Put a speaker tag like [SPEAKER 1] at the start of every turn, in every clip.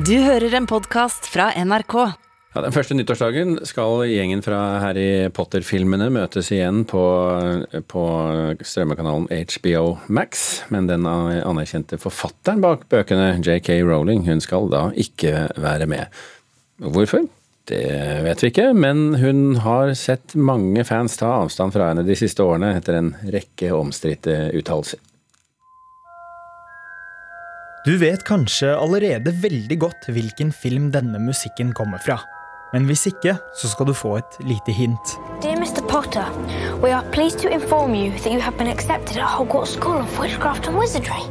[SPEAKER 1] Du hører en podkast fra NRK.
[SPEAKER 2] Ja, den første nyttårsdagen skal gjengen fra Harry Potter-filmene møtes igjen på, på strømmekanalen HBO Max. Men den anerkjente forfatteren bak bøkene, JK Rowling, hun skal da ikke være med. Hvorfor? Det vet vi ikke, men hun har sett mange fans ta avstand fra henne de siste årene etter en rekke omstridte uttalelser.
[SPEAKER 3] Du vet kanskje allerede veldig godt hvilken film denne musikken kommer fra. Men hvis ikke, så skal du få et lite hint.
[SPEAKER 4] Dear Mr. Potter, we are pleased to inform you that you have been accepted at Hogwarts School of Witchcraft and Wizardry.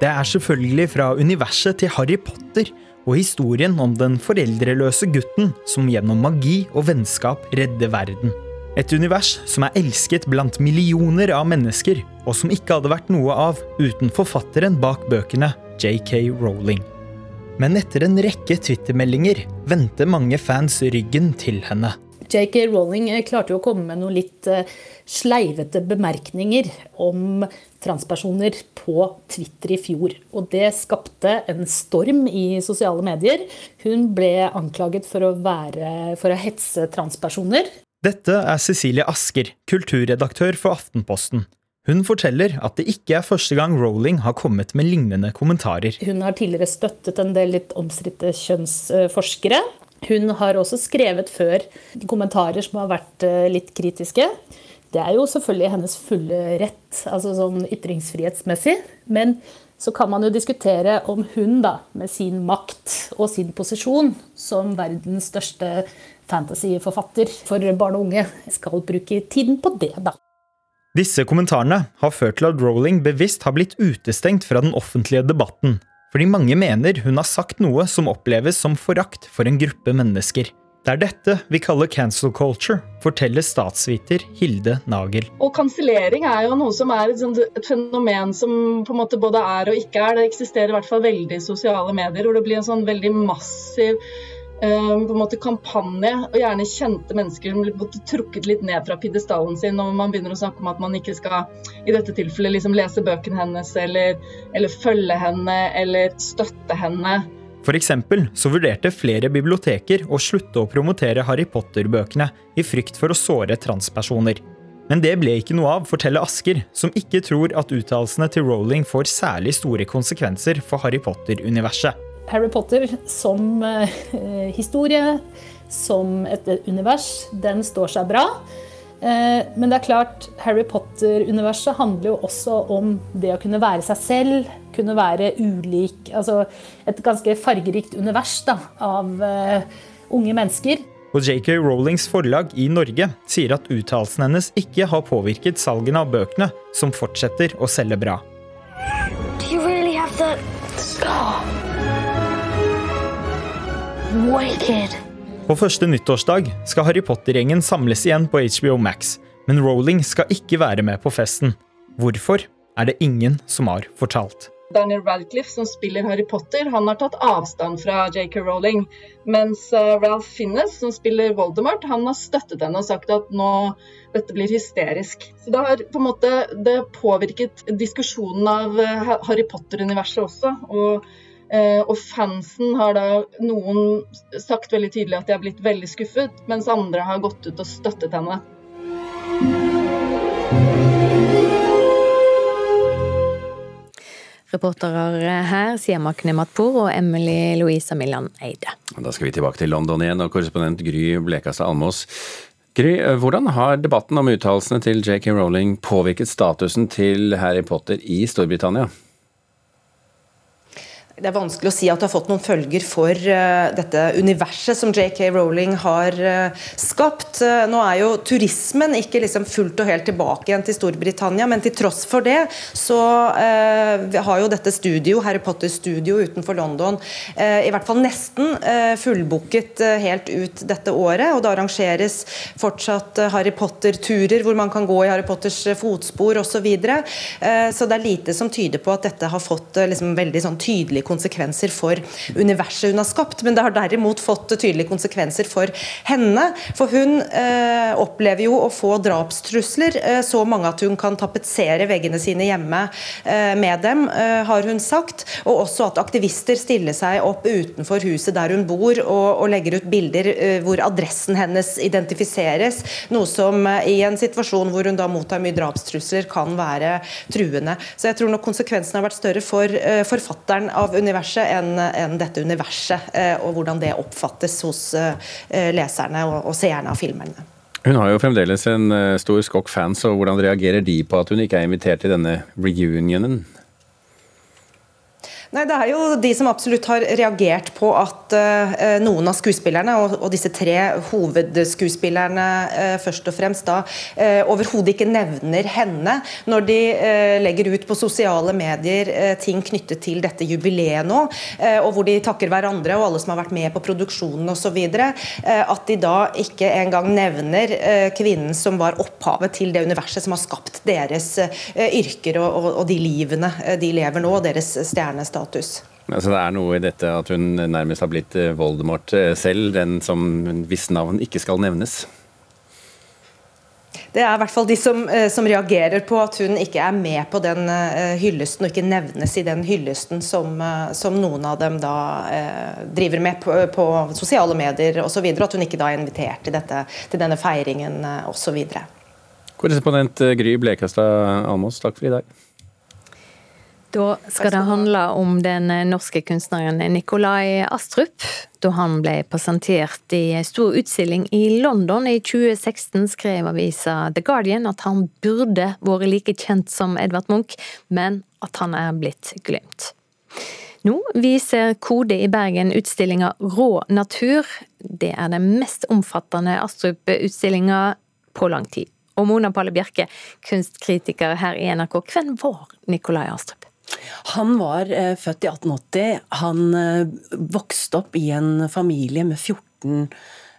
[SPEAKER 3] Det er selvfølgelig fra universet til Harry Potter og historien om den foreldreløse gutten som gjennom magi og vennskap redder verden. Et univers som er elsket blant millioner av mennesker, og som ikke hadde vært noe av uten forfatteren bak bøkene, JK Rowling. Men etter en rekke twittermeldinger vendte mange fans ryggen til henne.
[SPEAKER 5] JK Rowling eh, klarte jo å komme med noen litt eh, sleivete bemerkninger om transpersoner på Twitter i fjor. Og det skapte en storm i sosiale medier. Hun ble anklaget for å, være, for å hetse transpersoner.
[SPEAKER 3] Dette er Cecilie Asker, kulturredaktør for Aftenposten. Hun forteller at det ikke er første gang Rowling har kommet med lignende kommentarer.
[SPEAKER 5] Hun har tidligere støttet en del litt omstridte kjønnsforskere. Hun har også skrevet før kommentarer som har vært eh, litt kritiske. Det er jo selvfølgelig hennes fulle rett, altså sånn ytringsfrihetsmessig. Men så kan man jo diskutere om hun da, med sin makt og sin posisjon som verdens største fantasyforfatter for barn og unge, skal bruke tiden på det, da.
[SPEAKER 3] Disse kommentarene har ført til at Rowling bevisst har blitt utestengt fra den offentlige debatten, fordi mange mener hun har sagt noe som oppleves som forakt for en gruppe mennesker. Det er dette vi kaller cancel culture, forteller statsviter Hilde Nagel.
[SPEAKER 6] Og Kansellering er jo noe som er et, et, fenomen som på en måte både er og ikke er. Det eksisterer i hvert fall veldig i sosiale medier, hvor det blir en sånn veldig massiv på en måte kampanje, og gjerne kjente mennesker som blir trukket litt ned fra pidestallen sin når man begynner å snakke om at man ikke skal i dette tilfellet liksom lese bøkene hennes eller, eller følge henne eller støtte henne.
[SPEAKER 3] For eksempel så vurderte flere biblioteker å slutte å promotere Harry Potter-bøkene i frykt for å såre transpersoner. Men det ble ikke noe av, forteller Asker, som ikke tror at uttalelsene til Rowling får særlig store konsekvenser for Harry Potter-universet.
[SPEAKER 5] Harry Potter som eh, historie, som et univers, den står seg bra. Eh, men det er klart, Harry Potter-universet handler jo også om det å kunne være seg selv, kunne være ulik Altså et ganske fargerikt univers da, av uh, unge mennesker.
[SPEAKER 3] Og JK Rowlings forlag i Norge sier at uttalelsen hennes ikke har påvirket salgene av bøkene, som fortsetter å selge bra.
[SPEAKER 4] Do you really have the scar? Wicked.
[SPEAKER 3] På første nyttårsdag skal Harry Potter-gjengen samles igjen på HBO Max, men Rowling skal ikke være med på festen. Hvorfor, er det ingen som har fortalt.
[SPEAKER 6] Daniel Radcliffe, som spiller Harry Potter, han har tatt avstand fra JK Rowling. Mens uh, Ralph Finnes, som spiller Voldemort, han har støttet henne og sagt at nå, dette blir hysterisk. Så det har på en måte det påvirket diskusjonen av uh, Harry Potter-universet også. og Eh, og fansen har da noen sagt veldig tydelig at de har blitt veldig skuffet, mens andre har gått ut og støttet henne.
[SPEAKER 1] Reportere her Sier Makne Matpour og Emily Louisa Millan Eide.
[SPEAKER 2] Da skal vi tilbake til London igjen, og korrespondent Gry Blekastad Almås. Gry, hvordan har debatten om uttalelsene til JK Rowling påvirket statusen til Harry Potter i Storbritannia?
[SPEAKER 7] Det er vanskelig å si at det har fått noen følger for uh, dette universet som JK Rowling har uh, skapt. Uh, nå er jo turismen ikke liksom fullt og helt tilbake igjen til Storbritannia, men til tross for det så har jo dette studio, Harry Potter-studio utenfor London i hvert fall nesten fullbooket helt ut dette året. Og det arrangeres fortsatt Harry Potter-turer hvor man kan gå i Harry Potters fotspor osv. Så, videre. så det er lite som tyder på at dette har fått liksom veldig sånn tydelig konsekvenser for universet hun har skapt, men det har derimot fått tydelige konsekvenser for henne. For hun eh, opplever jo å få drapstrusler, eh, så mange at hun kan tapetsere veggene sine hjemme eh, med dem, eh, har hun sagt. Og også at aktivister stiller seg opp utenfor huset der hun bor og, og legger ut bilder eh, hvor adressen hennes identifiseres. Noe som eh, i en situasjon hvor hun da mottar mye drapstrusler, kan være truende. Så jeg tror nok konsekvensen har vært større for forfatteren av universet enn en dette universet, og hvordan det oppfattes hos leserne og, og seerne av filmene.
[SPEAKER 2] Hun har jo fremdeles en stor skokk fans, og hvordan reagerer de på at hun ikke er invitert til denne reunionen?
[SPEAKER 7] Nei, Det er jo de som absolutt har reagert på at uh, noen av skuespillerne, og, og, disse tre hovedskuespillerne uh, først og fremst, da uh, overhodet ikke nevner henne når de legger ut på sosiale medier ting knyttet til dette jubileet nå, og hvor de takker hverandre og alle som har vært med på produksjonen osv. At de da ikke engang nevner kvinnen som var opphavet til det universet som har skapt deres yrker og, og, og de livene de lever nå, og deres stjernestatus status.
[SPEAKER 2] Altså det er noe i dette at hun nærmest har blitt eh, Voldemort eh, selv, den som hvis navn ikke skal nevnes?
[SPEAKER 7] Det er i hvert fall de som, eh, som, reagerer på at hun ikke er med på den hyllesten, og ikke nevnes i den hyllesten som, som noen av dem da eh, driver med på, på sosiale medier osv. At hun ikke da er invitert til, dette, til denne feiringen osv.
[SPEAKER 2] Korrespondent Gry Blekastad Almås, takk for i dag.
[SPEAKER 1] Da skal det handle om den norske kunstneren Nikolai Astrup. Da han ble presentert i en stor utstilling i London i 2016, skrev avisa The Guardian at han burde vært like kjent som Edvard Munch, men at han er blitt glemt. Nå viser Kode i Bergen utstillinga Rå natur. Det er den mest omfattende Astrup-utstillinga på lang tid. Og Mona Palle Bjerke, kunstkritiker her i NRK, hvem var Nikolai Astrup?
[SPEAKER 8] Han var eh, født i 1880. Han eh, vokste opp i en familie med 14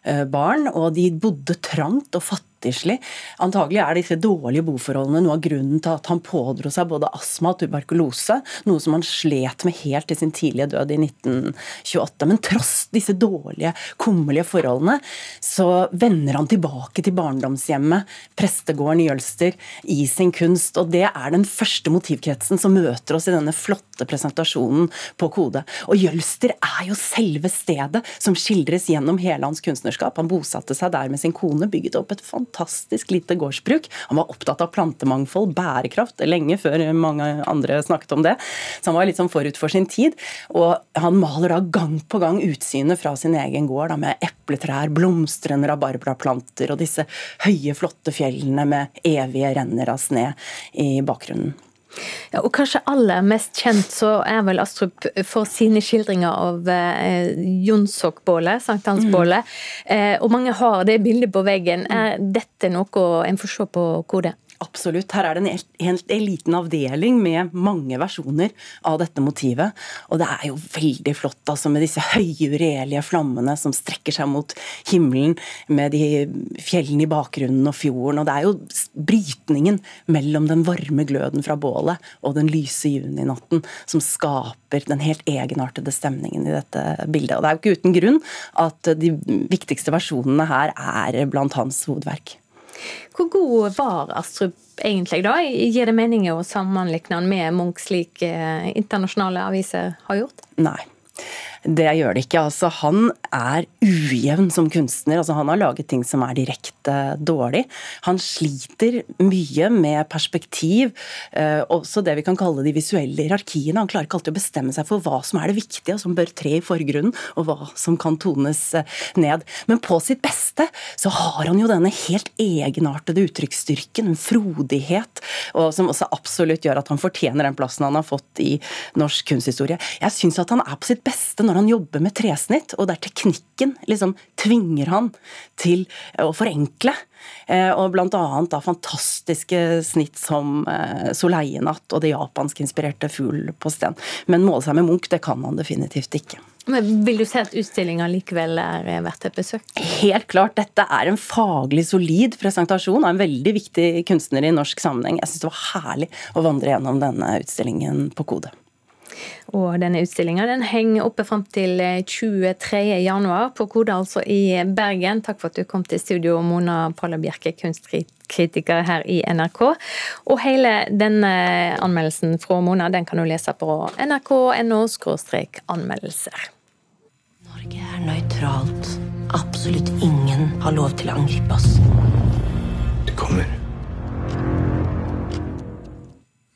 [SPEAKER 8] eh, barn, og de bodde trangt og fattig fattigslig. Antagelig er disse dårlige boforholdene noe av grunnen til at han pådro seg både astma og tuberkulose, noe som han slet med helt til sin tidlige død i 1928. Men tross disse dårlige, kummerlige forholdene, så vender han tilbake til barndomshjemmet, prestegården i Jølster, i sin kunst. Og det er den første motivkretsen som møter oss i denne flotte presentasjonen på Kode. Og Jølster er jo selve stedet som skildres gjennom hele hans kunstnerskap. Han bosatte seg der med sin kone, bygget opp et fantastisk fantastisk lite gårdsbruk. Han var opptatt av plantemangfold, bærekraft, lenge før mange andre snakket om det. Så han var litt sånn forut for sin tid. Og han maler da gang på gang utsynet fra sin egen gård, da, med epletrær, blomstrende rabarbraplanter og disse høye, flotte fjellene med evige renner av sne i bakgrunnen.
[SPEAKER 1] Ja, og kanskje aller mest kjent så er vel Astrup for sine skildringer av eh, Jonsokbålet, sankthansbålet. Mm. Eh, og mange har det bildet på veggen. Er dette noe en får se på kode?
[SPEAKER 8] Absolutt. Her er det en helt liten avdeling med mange versjoner av dette motivet. Og det er jo veldig flott altså med disse høye, uregjelige flammene som strekker seg mot himmelen, med de fjellene i bakgrunnen og fjorden. Og det er jo brytningen mellom den varme gløden fra bålet og den lyse juninatten som skaper den helt egenartede stemningen i dette bildet. Og det er jo ikke uten grunn at de viktigste versjonene her er blant hans hovedverk.
[SPEAKER 1] Hvor god var Astrup egentlig da? Gir det mening å sammenligne han med Munch slik eh, internasjonale aviser har gjort?
[SPEAKER 8] Nei. Det gjør det ikke. Altså, han er ujevn som kunstner. Altså, han har laget ting som er direkte dårlig. Han sliter mye med perspektiv, eh, også det vi kan kalle de visuelle hierarkiene. Han klarer ikke alltid å bestemme seg for hva som er det viktige, og som bør tre i forgrunnen, og hva som kan tones eh, ned. Men på sitt beste så har han jo denne helt egenartede uttrykksstyrken, en frodighet, og som også absolutt gjør at han fortjener den plassen han har fått i norsk kunsthistorie. Jeg syns at han er på sitt beste når han jobber med tresnitt, og der teknikken liksom tvinger han til å forenkle. Eh, og blant annet da fantastiske snitt som eh, Soleienatt og det japanskinspirerte Fugl på sten. Men måle seg med Munch, det kan han definitivt ikke.
[SPEAKER 1] Men Vil du si at utstillinga likevel er verdt et besøk?
[SPEAKER 8] Helt klart. Dette er en faglig solid presentasjon av en veldig viktig kunstner i norsk sammenheng. Jeg syns det var herlig å vandre gjennom denne utstillingen på Kode.
[SPEAKER 1] Og denne utstillinga den henger oppe fram til 23. januar på Kode, altså i Bergen. Takk for at du kom til studio, Mona Palla Bjerke, kunstkritiker her i NRK. Og hele denne anmeldelsen fra Mona den kan du lese på nrk.no anmeldelser.
[SPEAKER 9] Norge er nøytralt. Absolutt ingen har lov til å angripe oss.
[SPEAKER 10] Det kommer.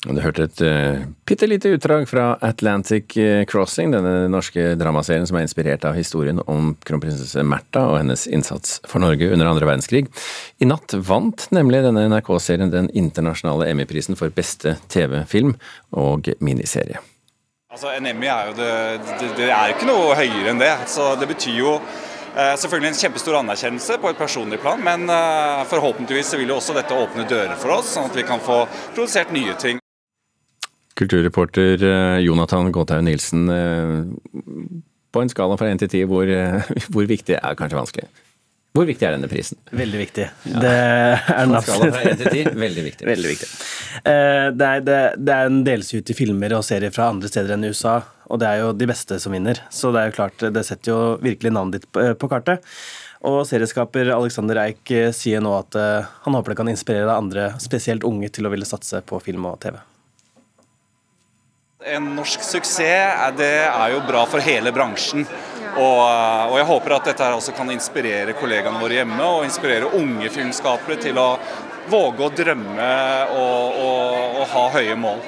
[SPEAKER 2] Du hørte et uh, lite utdrag fra Atlantic eh, Crossing, denne norske dramaserien som er inspirert av historien om kronprinsesse Märtha og hennes innsats for Norge under andre verdenskrig. I natt vant nemlig denne NRK-serien den internasjonale Emmy-prisen for beste TV-film og miniserie.
[SPEAKER 11] Altså, En Emmy er jo det, det, det er ikke noe høyere enn det. Så det betyr jo eh, selvfølgelig en kjempestor anerkjennelse på et personlig plan, men forhåpentligvis vil jo også dette åpne dører for oss, sånn at vi kan få produsert nye ting.
[SPEAKER 2] Kulturreporter eh, Jonathan Gåthaug Nilsen, eh, på en skala fra én til ti, hvor, eh, hvor viktig er kanskje vanskelig? Hvor viktig er denne prisen?
[SPEAKER 12] Veldig viktig. Ja. Det er
[SPEAKER 2] På skala fra 1 til 10, veldig viktig.
[SPEAKER 12] Veldig viktig. Det er, det, det er en deles ut i filmer og serier fra andre steder enn i USA, og det er jo de beste som vinner. Så det er jo klart, det setter jo virkelig navnet ditt på kartet. Og serieskaper Alexander Eik sier nå at han håper det kan inspirere andre, spesielt unge, til å ville satse på film og TV.
[SPEAKER 11] En norsk suksess det er jo bra for hele bransjen. Og, og, jeg håper at dette også kan inspirere kollegaene våre hjemme, og inspirere unge filmskapere til å våge å drømme og, og, og ha høye mål.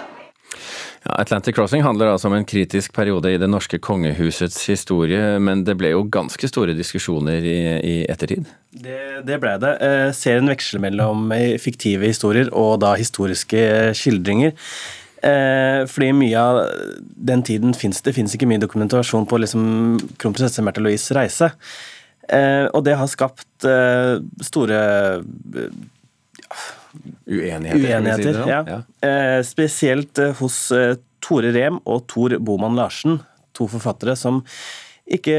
[SPEAKER 2] Ja, Atlantic Crossing handler altså om en kritisk periode i det norske kongehusets historie, men det ble jo ganske store diskusjoner i, i ettertid?
[SPEAKER 12] Det, det, ble det. Eh, serien veksler mellom fiktive historier og da historiske skildringer. Eh, fordi mye av den tiden fins det finnes ikke mye dokumentasjon på liksom kronprinsesse Märtha Louise' reise. Eh, og det har skapt eh, store
[SPEAKER 2] uenigheter.
[SPEAKER 12] uenigheter ja. Ja. Eh, spesielt hos eh, Tore Rem og Tor Boman Larsen, to forfattere som ikke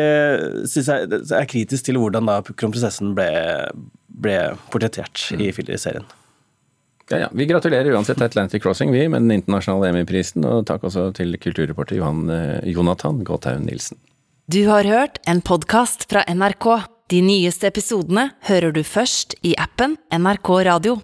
[SPEAKER 12] synes jeg er kritisk til hvordan da kronprinsessen ble, ble portrettert mm. i, i serien.
[SPEAKER 2] Ja, ja. Vi gratulerer uansett Atlantic Crossing vi med den internasjonale Emmy-prisen, og takk også til kulturreporter Johan, eh, Jonathan Gåthaug Nilsen.
[SPEAKER 13] Du har hørt en podkast fra NRK. De nyeste episodene hører du først i appen NRK Radio.